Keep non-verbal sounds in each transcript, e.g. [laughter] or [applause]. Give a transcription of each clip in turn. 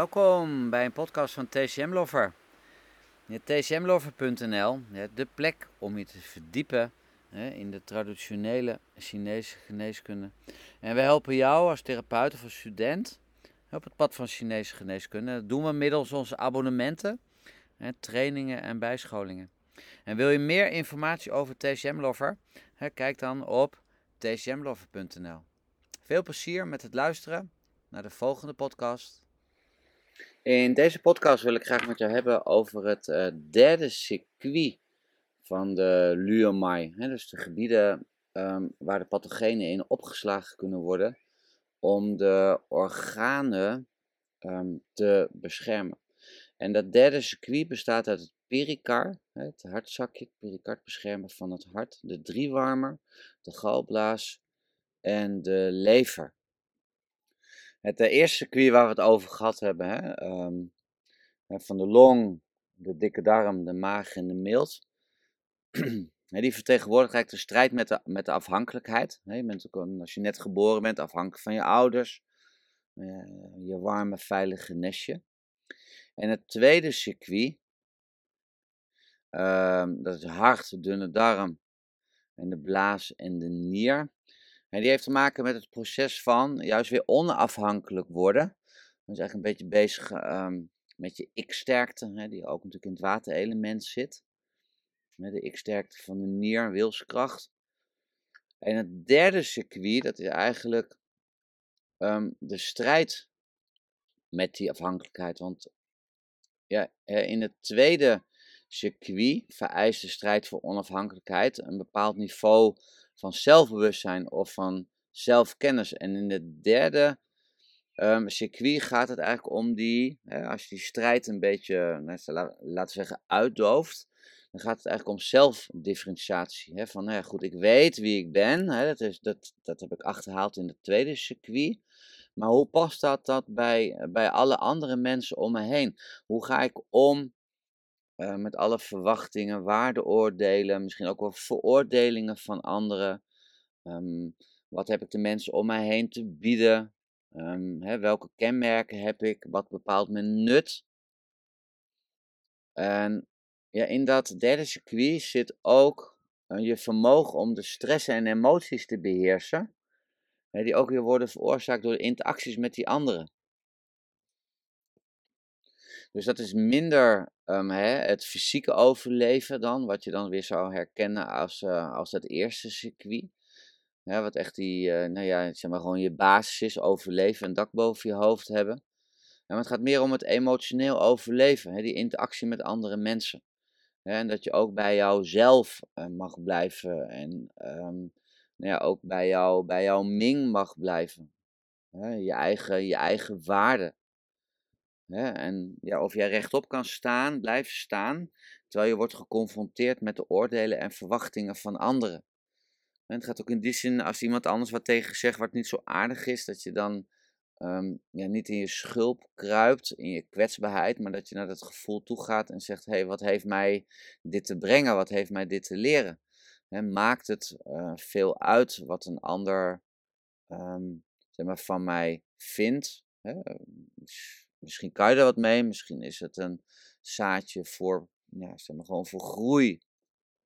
Welkom bij een podcast van TCM Lover. TCMlover.nl, de plek om je te verdiepen in de traditionele Chinese geneeskunde. En we helpen jou als therapeut of als student op het pad van Chinese geneeskunde. Dat doen we middels onze abonnementen, trainingen en bijscholingen. En wil je meer informatie over TCM Lover? Kijk dan op tcmlover.nl. Veel plezier met het luisteren naar de volgende podcast. In deze podcast wil ik graag met jou hebben over het uh, derde circuit van de Luomai. dus de gebieden um, waar de pathogenen in opgeslagen kunnen worden om de organen um, te beschermen. En dat derde circuit bestaat uit het pericard, het hartzakje, het pericard beschermen van het hart, de driewarmer, de galblaas en de lever. Het uh, eerste circuit waar we het over gehad hebben, hè, um, van de long, de dikke darm, de maag en de milt. [clears throat] die vertegenwoordigt eigenlijk de strijd met de, met de afhankelijkheid. Je bent ook, als je net geboren bent, afhankelijk van je ouders. Uh, je warme, veilige nestje. En het tweede circuit, um, dat is hart, de dunne darm en de blaas en de nier. En die heeft te maken met het proces van juist weer onafhankelijk worden. Dat is eigenlijk een beetje bezig um, met je ik-sterkte, die ook natuurlijk in het waterelement zit. De ik-sterkte van de nier, wilskracht. En het derde circuit, dat is eigenlijk um, de strijd met die afhankelijkheid. Want ja, in het tweede circuit vereist de strijd voor onafhankelijkheid een bepaald niveau van zelfbewustzijn of van zelfkennis. En in het derde um, circuit gaat het eigenlijk om die, hè, als je die strijd een beetje, laten we zeggen, uitdooft, dan gaat het eigenlijk om zelfdifferentiatie. Hè, van, nou goed, ik weet wie ik ben, hè, dat, is, dat, dat heb ik achterhaald in het tweede circuit. Maar hoe past dat, dat bij, bij alle andere mensen om me heen? Hoe ga ik om uh, met alle verwachtingen, waardeoordelen, misschien ook wel veroordelingen van anderen? Um, wat heb ik de mensen om mij heen te bieden? Um, hè, welke kenmerken heb ik? Wat bepaalt mijn nut? En ja, in dat derde circuit zit ook uh, je vermogen om de stress en emoties te beheersen die ook weer worden veroorzaakt door de interacties met die anderen. Dus dat is minder um, hè, het fysieke overleven dan, wat je dan weer zou herkennen als, uh, als dat eerste circuit. Ja, wat echt die, uh, nou ja, zeg maar gewoon je basis is, overleven, een dak boven je hoofd hebben. Ja, maar het gaat meer om het emotioneel overleven, hè, die interactie met andere mensen. en dat je ook bij jouzelf uh, mag blijven en um, nou ja, ook bij, jou, bij jouw Ming mag blijven. Je, eigen, je eigen waarde. Hè? En ja, of jij rechtop kan staan, blijven staan, terwijl je wordt geconfronteerd met de oordelen en verwachtingen van anderen. En het gaat ook in die zin, als iemand anders wat tegen zegt wat niet zo aardig is, dat je dan um, ja, niet in je schulp kruipt, in je kwetsbaarheid, maar dat je naar dat gevoel toe gaat en zegt: hé, hey, wat heeft mij dit te brengen? Wat heeft mij dit te leren? maakt het uh, veel uit wat een ander um, zeg maar, van mij vindt. Hè? Misschien kan je er wat mee, misschien is het een zaadje voor, ja, zeg maar, gewoon voor groei.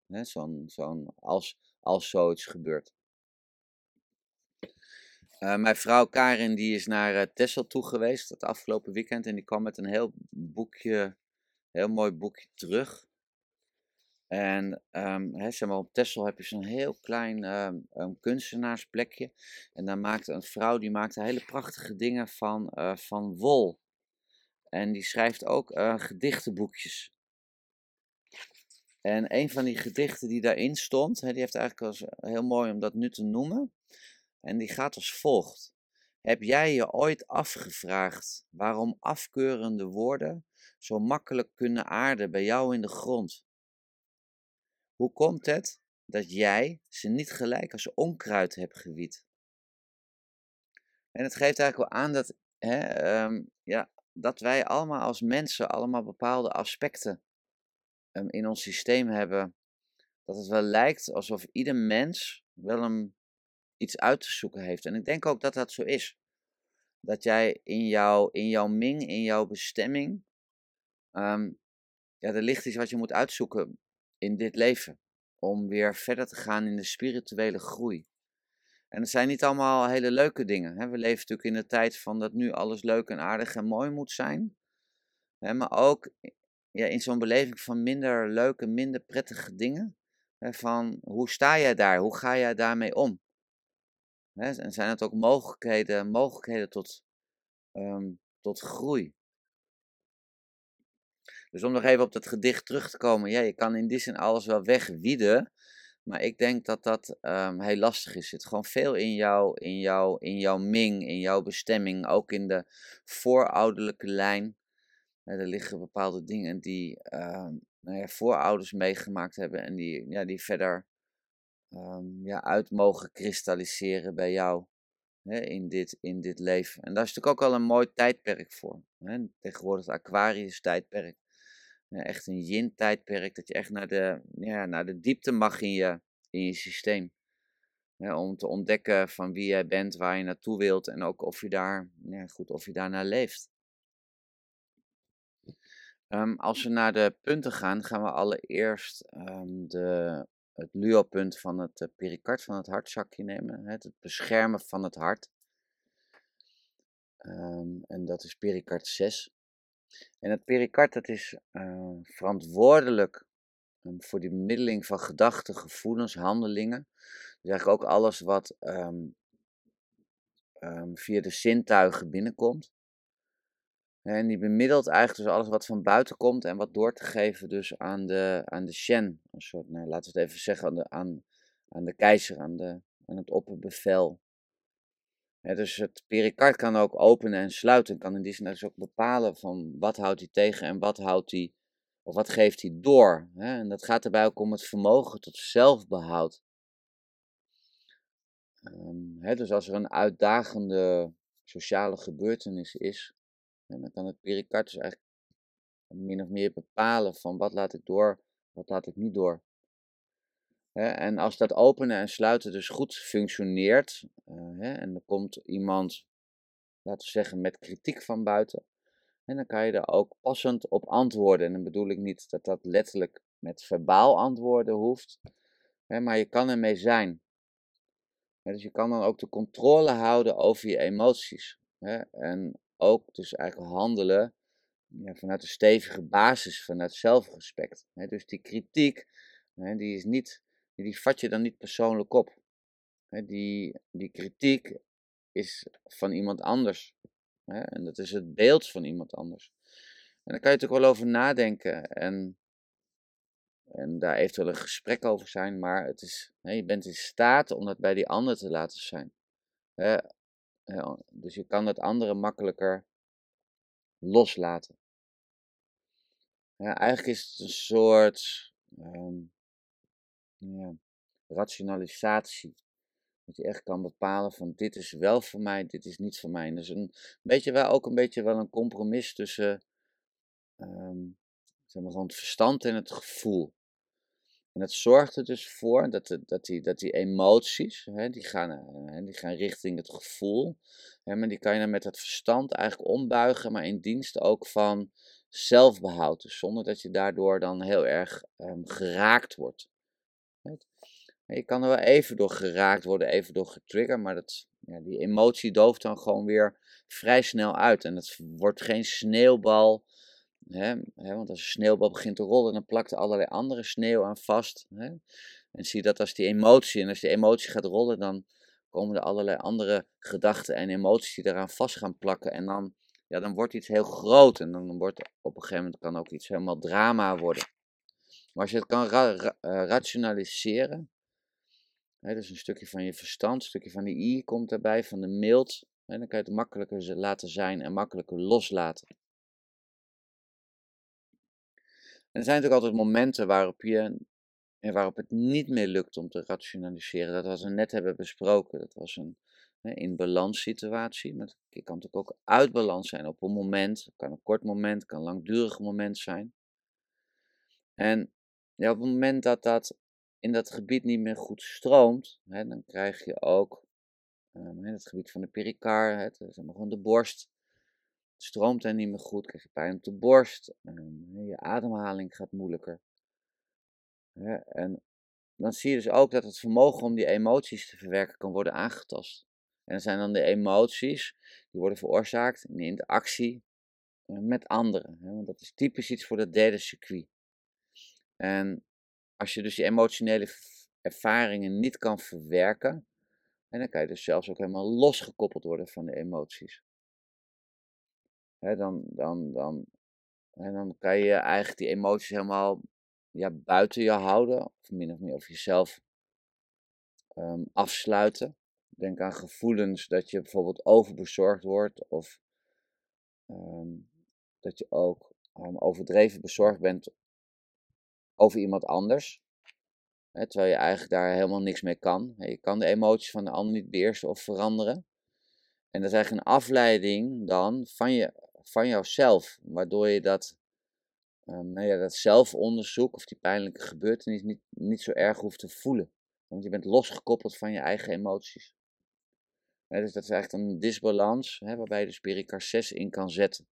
Zo'n, zo'n, als, als zoiets gebeurt. Uh, mijn vrouw Karin die is naar uh, toe geweest het afgelopen weekend en die kwam met een heel boekje, heel mooi boekje terug. En um, zeg maar, op Texel heb je zo'n heel klein um, kunstenaarsplekje. En dan maakte een vrouw, die maakte hele prachtige dingen van, uh, van wol. En die schrijft ook uh, gedichtenboekjes. En een van die gedichten die daarin stond, hè, die heeft eigenlijk als, heel mooi om dat nu te noemen. En die gaat als volgt. Heb jij je ooit afgevraagd waarom afkeurende woorden zo makkelijk kunnen aarden bij jou in de grond? Hoe komt het dat jij ze niet gelijk als onkruid hebt gewiet? En het geeft eigenlijk wel aan dat, hè, um, ja, dat wij allemaal als mensen allemaal bepaalde aspecten um, in ons systeem hebben. Dat het wel lijkt alsof ieder mens wel een, iets uit te zoeken heeft. En ik denk ook dat dat zo is. dat jij in, jou, in jouw ming, in jouw bestemming, ehm, ja, er ligt iets wat je moet uitzoeken in dit leven. Om weer verder te gaan in de spirituele groei. En het zijn niet allemaal hele leuke dingen. Hè? We leven natuurlijk in de tijd van dat nu alles leuk en aardig en mooi moet zijn. Hè? Maar ook ja, in zo'n beleving van minder leuke, minder prettige dingen. Hè? Van hoe sta jij daar? Hoe ga jij daarmee om? Hè? En zijn het ook mogelijkheden, mogelijkheden tot, ehm, tot groei? Dus om nog even op dat gedicht terug te komen. Ja, je kan in die zin alles wel wegwieden. Maar ik denk dat dat um, heel lastig is. Zit gewoon veel in jou, in, jou, in jouw ming, in jouw bestemming. Ook in de voorouderlijke lijn. er liggen bepaalde dingen die uh, nou ja, voorouders meegemaakt hebben. En die, ja, die verder um, ja, uit mogen kristalliseren bij jou. Hè, in, dit, in dit leven. En daar is natuurlijk ook al een mooi tijdperk voor. Hè? Tegenwoordig het Aquarius tijdperk echt een yin-tijdperk, dat je echt naar de, ja, naar de diepte mag in je, in je systeem. om te ontdekken van wie jij bent, waar je naartoe wilt en ook of je daar, ja, goed, of je daarnaar leeft. Um, als we naar de punten gaan, gaan we allereerst um, de, het luo-punt van het uh, pericard van het hartzakje nemen. Het, het beschermen van het hart. Um, en dat is pericard 6. En het pericard dat is uh, verantwoordelijk um, voor de bemiddeling van gedachten, gevoelens, handelingen. Dus eigenlijk ook alles wat um, um, via de zintuigen binnenkomt. En die bemiddelt eigenlijk dus alles wat van buiten komt en wat door te geven dus aan de, aan de Shen. Een soort, nou, laten we het even zeggen, aan de, aan, aan de keizer, aan, de, aan het opperbevel dus het pericard kan ook openen en sluiten. Kan in die zin dus ook bepalen van wat houdt hij tegen en wat houdt hij, of wat geeft hij door. En dat gaat erbij ook om het vermogen tot zelfbehoud. Ehm, dus als er een uitdagende sociale gebeurtenis is, dan kan het pericard dus eigenlijk min of meer bepalen van wat laat ik door, wat laat ik niet door. En als dat openen en sluiten dus goed functioneert, eh, en er komt iemand, laten we zeggen, met kritiek van buiten, en dan kan je er ook passend op antwoorden. En dan bedoel ik niet dat dat letterlijk met verbaal antwoorden hoeft, maar je kan ermee zijn. Dus je kan dan ook de controle houden over je emoties. En ook dus eigenlijk handelen vanuit een stevige basis, vanuit zelfrespect. Dus die kritiek, die is niet die vat je dan niet persoonlijk op. Die, die kritiek is van iemand anders. En dat is het beeld van iemand anders. En daar kan je natuurlijk wel over nadenken en, en daar eventueel een gesprek over zijn, maar het is, je bent in staat om dat bij die ander te laten zijn. Dus je kan het andere makkelijker loslaten. Eigenlijk is het een soort ehm, rationalisatie. Dat je echt kan bepalen van dit is wel voor mij, dit is niet voor mij. Dus een beetje wel ook een beetje wel een compromis tussen um, zeg maar gewoon het verstand en het gevoel. En dat zorgt er dus voor dat, dat, die, dat die emoties, hè, die, gaan, hè, die gaan richting het gevoel. Hè, maar die kan je dan met het verstand eigenlijk ombuigen, maar in dienst ook van zelfbehoud. Dus zonder dat je daardoor dan heel erg um, geraakt wordt. Je kan er wel even door geraakt worden, even door getriggerd, maar dat, ja, die emotie dooft dan gewoon weer vrij snel uit. En het wordt geen sneeuwbal, hè, hè, want als een sneeuwbal begint te rollen, dan plakt er allerlei andere sneeuw aan vast. Hè. En zie dat als die emotie, en als die emotie gaat rollen, dan komen er allerlei andere gedachten en emoties die eraan vast gaan plakken. En dan, ja, dan wordt iets heel groot en dan wordt op een gegeven moment kan ook iets helemaal drama worden. Maar als je het kan eh, rationaliseren, hè, dus een stukje van je verstand, een stukje van de i komt erbij, van de mild, hè, dan kan je het makkelijker laten zijn en makkelijker loslaten. En er zijn natuurlijk altijd momenten waarop, je, waarop het niet meer lukt om te rationaliseren. Dat wat we net hebben besproken, dat was een in balans situatie. Maar het kan natuurlijk ook uit balans zijn op een moment. Het kan een kort moment, het kan een langdurig moment zijn. En ja, op het moment dat dat in dat gebied niet meer goed stroomt, hè, dan krijg je ook um, het gebied van de pericar, het, zeg maar gewoon de borst. stroomt er niet meer goed, krijg je pijn op de borst. Um, je ademhaling gaat moeilijker. en dan zie je dus ook dat het vermogen om die emoties te verwerken kan worden aangetast. En dat zijn dan de emoties die worden veroorzaakt in interactie eh, met anderen. Want dat is typisch iets voor dat derde circuit. En als je dus die emotionele ervaringen niet kan verwerken, en dan kan je dus zelfs ook helemaal losgekoppeld worden van de emoties. dan, dan, dan, en dan kan je eigenlijk die emoties helemaal ja, buiten je houden, of min of meer of jezelf um, afsluiten. Denk aan gevoelens dat je bijvoorbeeld overbezorgd wordt, of um, dat je ook um, overdreven bezorgd bent over iemand anders. Hè, terwijl je eigenlijk daar helemaal niks mee kan. Je kan de emoties van de ander niet beheersen of veranderen. En dat is eigenlijk een afleiding dan van, je, van jouzelf, waardoor je dat, um, nou ja, dat zelfonderzoek of die pijnlijke gebeurtenis niet, niet zo erg hoeft te voelen. Want je bent losgekoppeld van je eigen emoties. dus dat is eigenlijk een disbalans waarbij je de Spiricar 6 in kan zetten.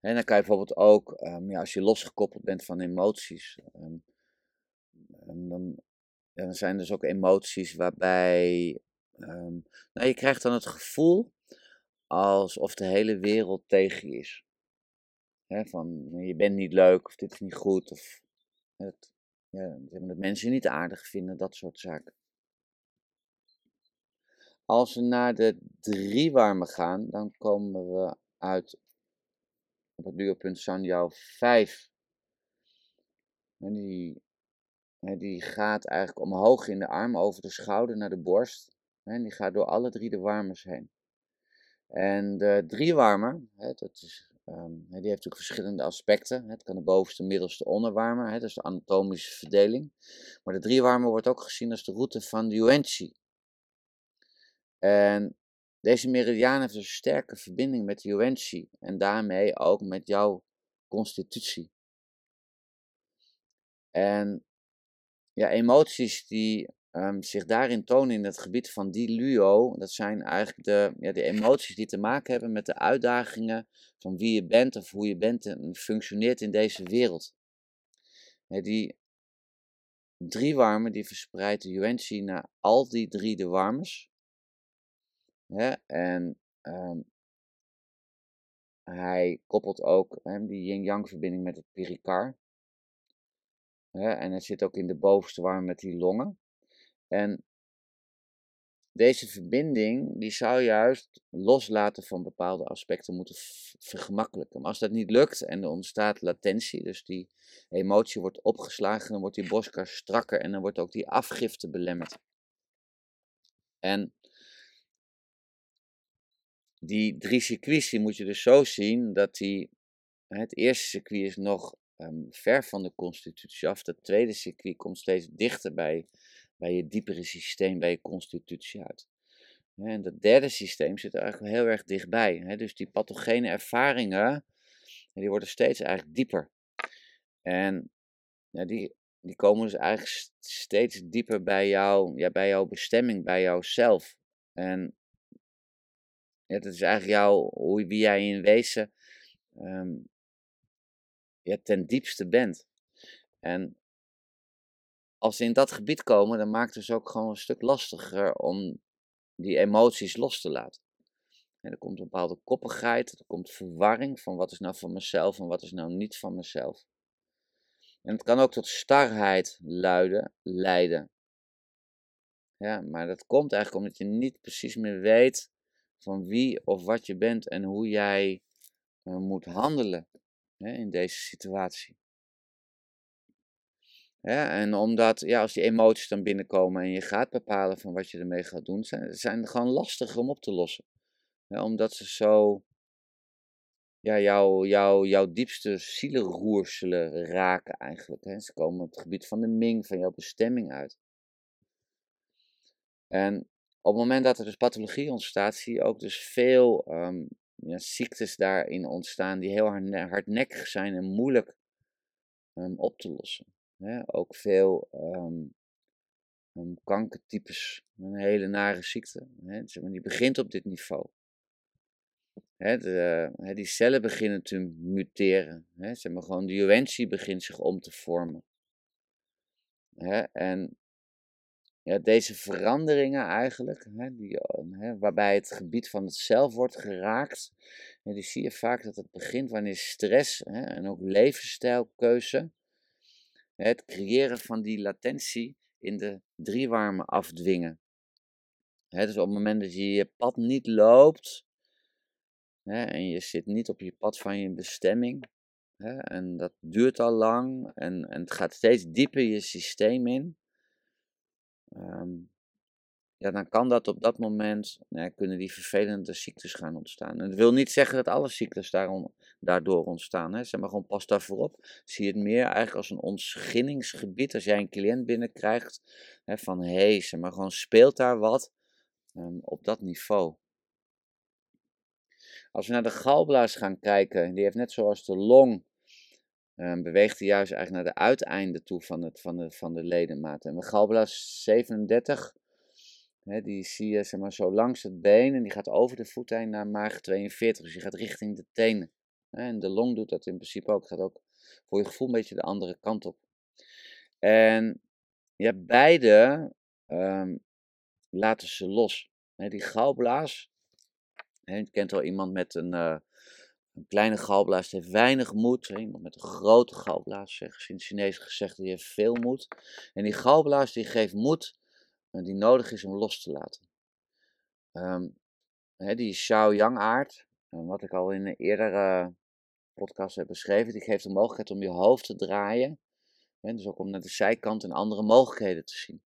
En dan kan je bijvoorbeeld ook, um, ja, als je losgekoppeld bent van emoties, um, dan, dan, zijn er dus ook emoties waarbij nou, je krijgt dan het gevoel alsof de hele wereld tegen je is. van je bent niet leuk of dit is niet goed of ja, dat mensen niet aardig vinden, dat soort zaken. Als we naar de drie warme gaan, dan komen we uit op het duurpunt Sanjou 5. En die, die gaat eigenlijk omhoog in de arm, over de schouder naar de borst. En die gaat door alle drie de warmers heen. En de driewarmer, dat is, um, die heeft natuurlijk verschillende aspecten. Het kan de bovenste, middelste, onderwarmer, dat is de anatomische verdeling. Maar de driewarmer wordt ook gezien als de route van de Yuanchi. En deze meridiaan heeft een sterke verbinding met de en daarmee ook met jouw constitutie. En ja, emoties die um, zich daarin tonen in het gebied van Diluo, dat zijn eigenlijk de, ja, de emoties die te maken hebben met de uitdagingen van wie je bent of hoe je bent en functioneert in deze wereld. die drie warmen die verspreidt de naar al die drie de en um, hij koppelt ook he, die yin-yang verbinding met het pericar. en het zit ook in de bovenste warm met die longen. En deze verbinding, die zou juist loslaten van bepaalde aspecten moeten vergemakkelijken. Maar als dat niet lukt en er ontstaat latentie, dus die emotie wordt opgeslagen, dan wordt die boskar strakker en dan wordt ook die afgifte belemmerd. En die drie circuits moet je dus zo zien dat die, het eerste circuit is nog um, ver van de constitutie af. Het tweede circuit komt steeds dichter bij bij je diepere systeem, bij je constitutie uit. En dat derde systeem zit er eigenlijk heel erg dichtbij. Dus die pathogene ervaringen, die worden steeds eigenlijk dieper. En die, die komen dus eigenlijk steeds dieper bij, jou, ja, bij jouw bestemming, bij jouzelf. En ja, dat is eigenlijk jou, hoe, wie jij in wezen um, ja, ten diepste bent. En als ze in dat gebied komen, dan maakt het dus ook gewoon een stuk lastiger om die emoties los te laten. En er komt een bepaalde koppigheid, er komt verwarring van wat is nou van mezelf en wat is nou niet van mezelf. En het kan ook tot starheid luiden, leiden. Ja, maar dat komt eigenlijk omdat je niet precies meer weet van wie of wat je bent en hoe jij uh, moet handelen hè, in deze situatie. en omdat, ja, als die emoties dan binnenkomen en je gaat bepalen van wat je ermee gaat doen, zijn, zijn gewoon lastiger om op te lossen. omdat ze zo, ja, jouw jou, jouw diepste zielenroerselen raken eigenlijk. Hè. Ze komen op het gebied van de Ming, van jouw bestemming uit. En op het moment dat er dus pathologie ontstaat, zie je ook dus veel ehm, ja, ziektes daarin ontstaan die heel hardnekkig zijn en moeilijk um, op te lossen. ook veel um, kankertypes, een hele nare ziekte. Die begint op dit niveau. De, die cellen beginnen te muteren. Hè, zeg maar, gewoon de juwentie begint zich om te vormen. En ja, deze veranderingen eigenlijk, hè, die, hè, waarbij het gebied van het zelf wordt geraakt, hè, die zie je vaak dat het begint wanneer stress hè, en ook levensstijlkeuze, het creëren van die latentie in de driewarmen afdwingen. Hè, dus op het moment dat je je pad niet loopt en je zit niet op je pad van je bestemming, en dat duurt al lang en, en het gaat steeds dieper je systeem in, Ehm, ja, dan kan dat op dat moment, nou, kunnen die vervelende ziektes gaan ontstaan. En dat wil niet zeggen dat alle ziektes daarom, daardoor ontstaan. Hè. Zeg maar gewoon pas daarvoor op. Zie het meer eigenlijk als een ontginningsgebied. Als jij een cliënt binnenkrijgt, hè, van hé, hey, zeg maar gewoon speelt daar wat um, op dat niveau. Als we naar de galblaas gaan kijken, die heeft net zoals de long um, beweegt hij juist eigenlijk naar de uiteinden toe van, het, van, de, van de ledematen. En galblaas 37, hè, die zie je zeg maar, zo langs het been en die gaat over de voeteind naar maag 42. Dus die gaat richting de tenen. En de long doet dat in principe ook. Gaat ook voor je gevoel een beetje de andere kant op. En ja, beide um, laten ze los. die galblaas, je kent wel iemand met een, uh, een kleine galblaas heeft weinig moed. Iemand met een grote galblaas, in Chinees gezegd, die heeft veel moed. En die galblaas die geeft moed die nodig is om los te laten. Um, hè, die Xiao-Yang aard, wat ik al in een eerdere podcast heb beschreven, die geeft de mogelijkheid om je hoofd te draaien. Dus ook om naar de zijkant en andere mogelijkheden te zien.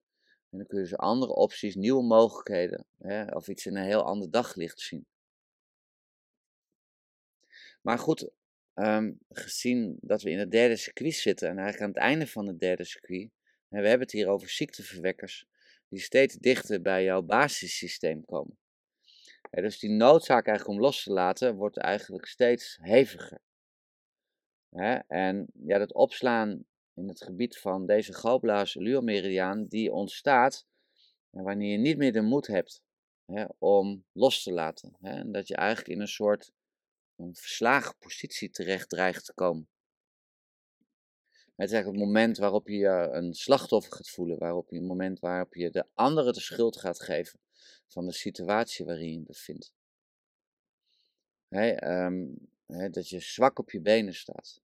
En dan kun je dus andere opties, nieuwe mogelijkheden, of iets in een heel ander daglicht zien. Maar goed, um, gezien dat we in het derde circuit zitten en eigenlijk aan het einde van het derde circuit, we hebben het hier over ziekteverwekkers die steeds dichter bij jouw basissysteem komen. dus die noodzaak eigenlijk om los te laten wordt eigenlijk steeds heviger. en ja, dat opslaan in het gebied van deze galblaas luomeridiaan, die ontstaat wanneer je niet meer de moed hebt om los te laten. en dat je eigenlijk in een soort een verslagen positie terecht dreigt te komen. Het is eigenlijk het moment waarop je een slachtoffer gaat voelen, waarop je moment waarop je de anderen de schuld gaat geven van de situatie waarin je je bevindt. Ehm, dat je zwak op je benen staat.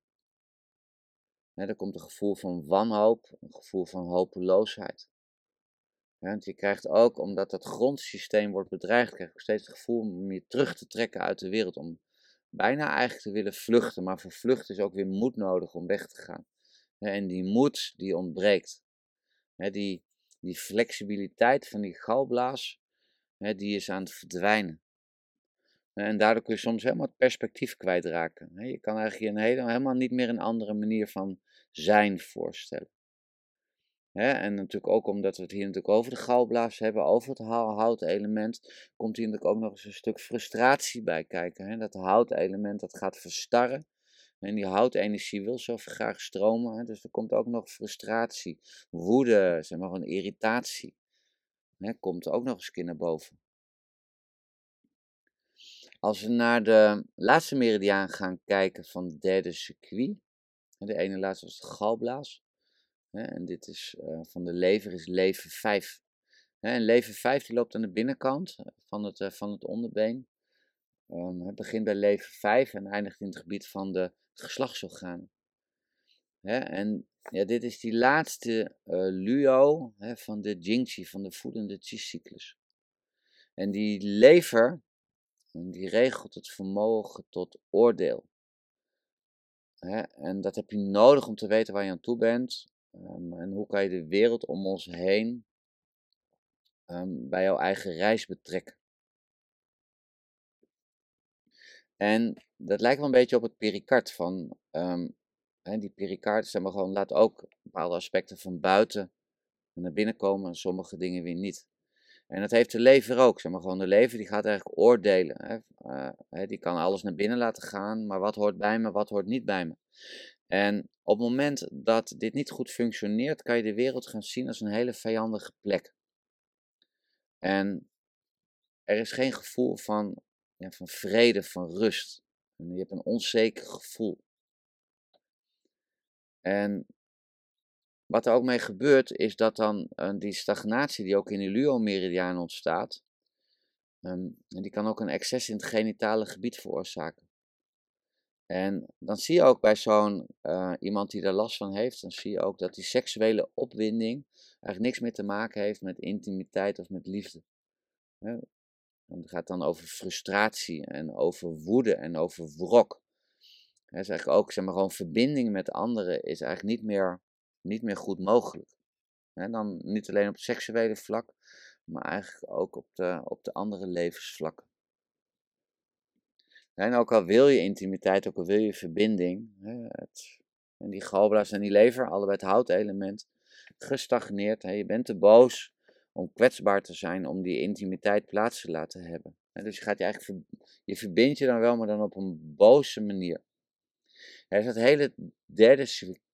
er komt een gevoel van wanhoop, een gevoel van hopeloosheid. want je krijgt ook, omdat dat grondsysteem wordt bedreigd, krijg je steeds het gevoel om je terug te trekken uit de wereld, om bijna eigenlijk te willen vluchten. Maar voor vluchten is ook weer moed nodig om weg te gaan. En die moed die ontbreekt. Die, die flexibiliteit van die galblaas, die is aan het verdwijnen. En daardoor kun je soms helemaal het perspectief kwijtraken. Je kan eigenlijk je helemaal niet meer een andere manier van zijn voorstellen. En natuurlijk ook omdat we het hier natuurlijk over de galblaas hebben, over het houtelement, komt hier natuurlijk ook nog eens een stuk frustratie bij kijken. Dat houtelement dat gaat verstarren. En die houtenergie wil zo graag stromen. Dus er komt ook nog frustratie, woede, zeg maar, een irritatie. Komt ook nog eens een keer naar boven. Als we naar de laatste meridiaan gaan kijken van het derde circuit. De ene laatste was de galblaas. En dit is uh, van de lever is lever 5. En lever 5 die loopt aan de binnenkant van het, uh, van het onderbeen. Um, het begint bij lever 5 en eindigt in het gebied van de geslachtsorganen. En ja, dit is die laatste luo van de Jingqi, van de voedende chi-cyclus. En die lever, die regelt het vermogen tot oordeel. En dat heb je nodig om te weten waar je aan toe bent. Um, en hoe kan je de wereld om ons heen um, bij jouw eigen reis betrekken. En dat lijkt wel een beetje op het pericard van, hè, die pericard zeg maar gewoon, laat ook bepaalde aspecten van buiten naar binnen komen en sommige dingen weer niet. En dat heeft de lever ook, zeg maar gewoon de lever die gaat eigenlijk oordelen. Hè. Uh, die kan alles naar binnen laten gaan, maar wat hoort bij me, wat hoort niet bij me. En op het moment dat dit niet goed functioneert, kan je de wereld gaan zien als een hele vijandige plek. En er is geen gevoel van, ja, van vrede, van rust. En je hebt een onzeker gevoel. En wat er ook mee gebeurt, is dat dan uh, die stagnatie die ook in de luo-meridiaan ontstaat, um, die kan ook een excess in het genitale gebied veroorzaken. En dan zie je ook bij zo'n uh, iemand die daar last van heeft, dan zie je ook dat die seksuele opwinding eigenlijk niks meer te maken heeft met intimiteit of met liefde. Het gaat dan over frustratie en over woede en over wrok. He, is eigenlijk ook, zeg maar, gewoon verbinding met anderen is eigenlijk niet meer, niet meer goed mogelijk. dan niet alleen op het seksuele vlak, maar eigenlijk ook op de, op de andere levensvlakken. En ook al wil je intimiteit, ook al wil je verbinding, het, en die galblaas en die lever, allebei het houtelement, gestagneerd. je bent te boos om kwetsbaar te zijn, om die intimiteit plaats te laten hebben. dus je gaat je eigenlijk, je verbindt je dan wel, maar dan op een boze manier. Er is dat hele derde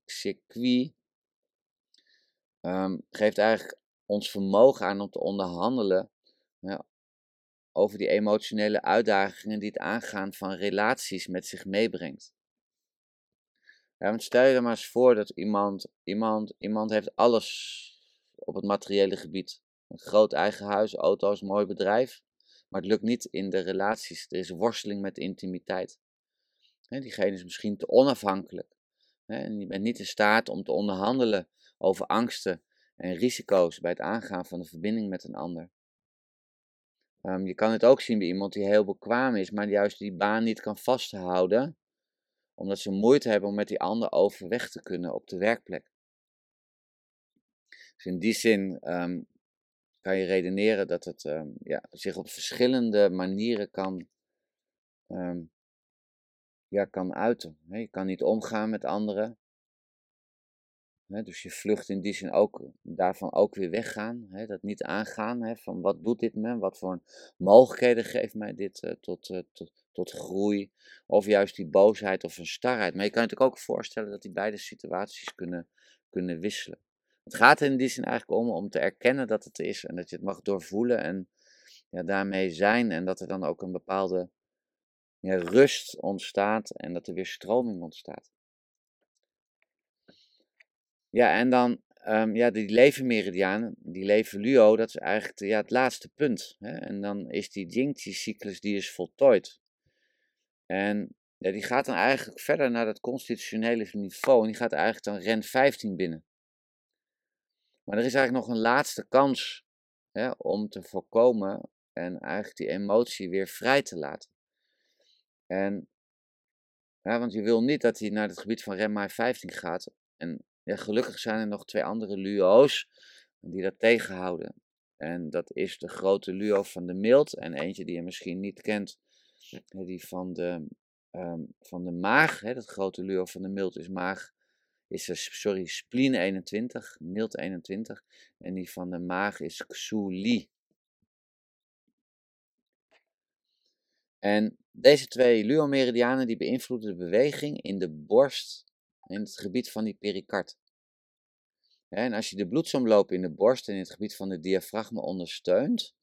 circuit, um, geeft eigenlijk ons vermogen aan om te onderhandelen ja, over die emotionele uitdagingen die het aangaan van relaties met zich meebrengt. Ja, want stel je er maar eens voor dat iemand, iemand, iemand heeft alles op het materiële gebied. Een groot eigen huis, auto's, mooi bedrijf. Maar het lukt niet in de relaties. Er is worsteling met intimiteit. diegene is misschien te onafhankelijk. en je bent niet in staat om te onderhandelen over angsten en risico's bij het aangaan van de verbinding met een ander. Ehm, je kan het ook zien bij iemand die heel bekwaam is, maar juist die baan niet kan vasthouden, omdat ze moeite hebben om met die ander overweg te kunnen op de werkplek. Dus in die zin ehm, kan je redeneren dat het ehm, ja, zich op verschillende manieren kan, ja, kan uiten. Je kan niet omgaan met anderen dus je vlucht in die zin ook, daarvan ook weer weggaan. dat niet aangaan. van wat doet dit me? Wat voor mogelijkheden geeft mij dit uh, tot, uh, tot, tot groei? Of juist die boosheid of een starheid. Maar je kan je natuurlijk ook voorstellen dat die beide situaties kunnen, kunnen wisselen. Het gaat in die zin eigenlijk om om te erkennen dat het is. En dat je het mag doorvoelen en ja, daarmee zijn. En dat er dan ook een bepaalde ja, rust ontstaat en dat er weer stroming ontstaat. Ja, en dan um, ja, die levenmeridianen, die levenluo, dat is eigenlijk ja, het laatste punt. Hè? En dan is die Jingti-cyclus die is voltooid. En ja, die gaat dan eigenlijk verder naar dat constitutionele niveau. En die gaat eigenlijk dan ren 15 binnen. Maar er is eigenlijk nog een laatste kans hè, om te voorkomen en eigenlijk die emotie weer vrij te laten. En, ja, want je wil niet dat hij naar het gebied van Rem 15 gaat. En ja, gelukkig zijn er nog twee andere luo's die dat tegenhouden. En dat is de grote luo van de mild en eentje die je misschien niet kent, die van de, um, van de maag. Hè, dat grote luo van de mild is maag, is sorry, spleen 21, mild 21. En die van de maag is Xuli. En deze twee luo-meridianen die beïnvloeden de beweging in de borst in het gebied van die pericard. En als je de bloedsomloop in de borst en in het gebied van de diafragma ondersteunt,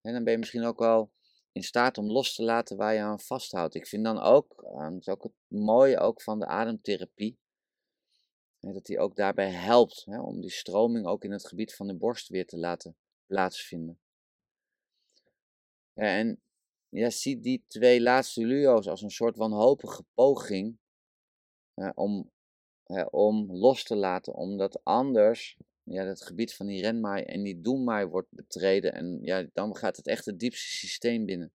dan ben je misschien ook wel in staat om los te laten waar je aan vasthoudt. Ik vind dan ook, ehm, dat ook het mooie ook van de ademtherapie, dat die ook daarbij helpt om die stroming ook in het gebied van de borst weer te laten plaatsvinden. En ja, zie die twee laatste luo's als een soort wanhopige poging om om los te laten, omdat anders ja, het gebied van die renmaai en die doenmaai wordt betreden en ja, dan gaat het echt het diepste systeem binnen.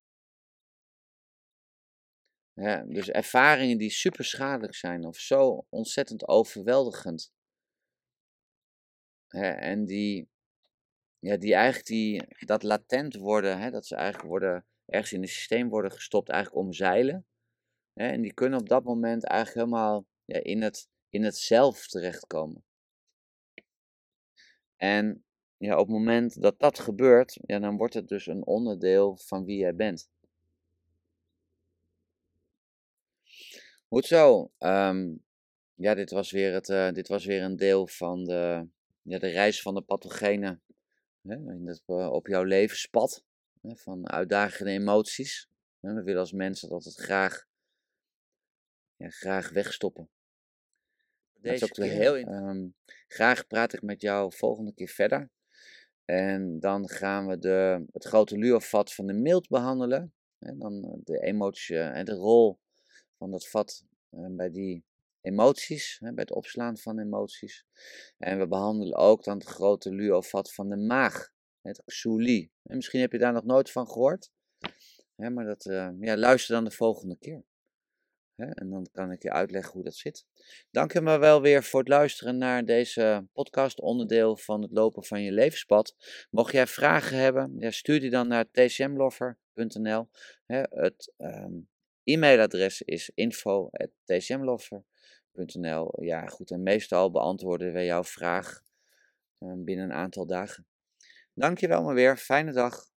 Ja, dus ervaringen die super schadelijk zijn of zo ontzettend overweldigend. en die, ja, die eigenlijk die, dat latent worden, hè, dat ze eigenlijk worden, ergens in het systeem worden gestopt, eigenlijk omzeilen. Hè, en die kunnen op dat moment eigenlijk helemaal ja, in het in het zelf terechtkomen. En ja, op het moment dat dat gebeurt, ja, dan wordt het dus een onderdeel van wie jij bent. Goed zo. Um, ja, dit was weer, het, uh, dit was weer een deel van de, ja, de reis van de pathogenen hè, in uh, op jouw levenspad. Hè, van uitdagende emoties. We willen als mensen dat het graag, ja, graag wegstoppen. Deze dat is ook keer, heel um, graag praat ik met jou volgende keer verder. En dan gaan we de, het grote luovat van de mild behandelen. En dan de emotie en de rol van dat vat bij die emoties, bij het opslaan van emoties. En we behandelen ook dan het grote luovat van de maag, het xuli. En misschien heb je daar nog nooit van gehoord. maar dat, ja, luister dan de volgende keer. En dan kan ik je uitleggen hoe dat zit. Dank je wel weer voor het luisteren naar deze podcast, onderdeel van het lopen van je levenspad. Mocht jij vragen hebben, ja, stuur die dan naar tcmlover.nl. Het um, e-mailadres is info.tcmlover.nl. Ja, goed, en meestal beantwoorden wij jouw vraag um, binnen een aantal dagen. Dank je wel maar weer. Fijne dag.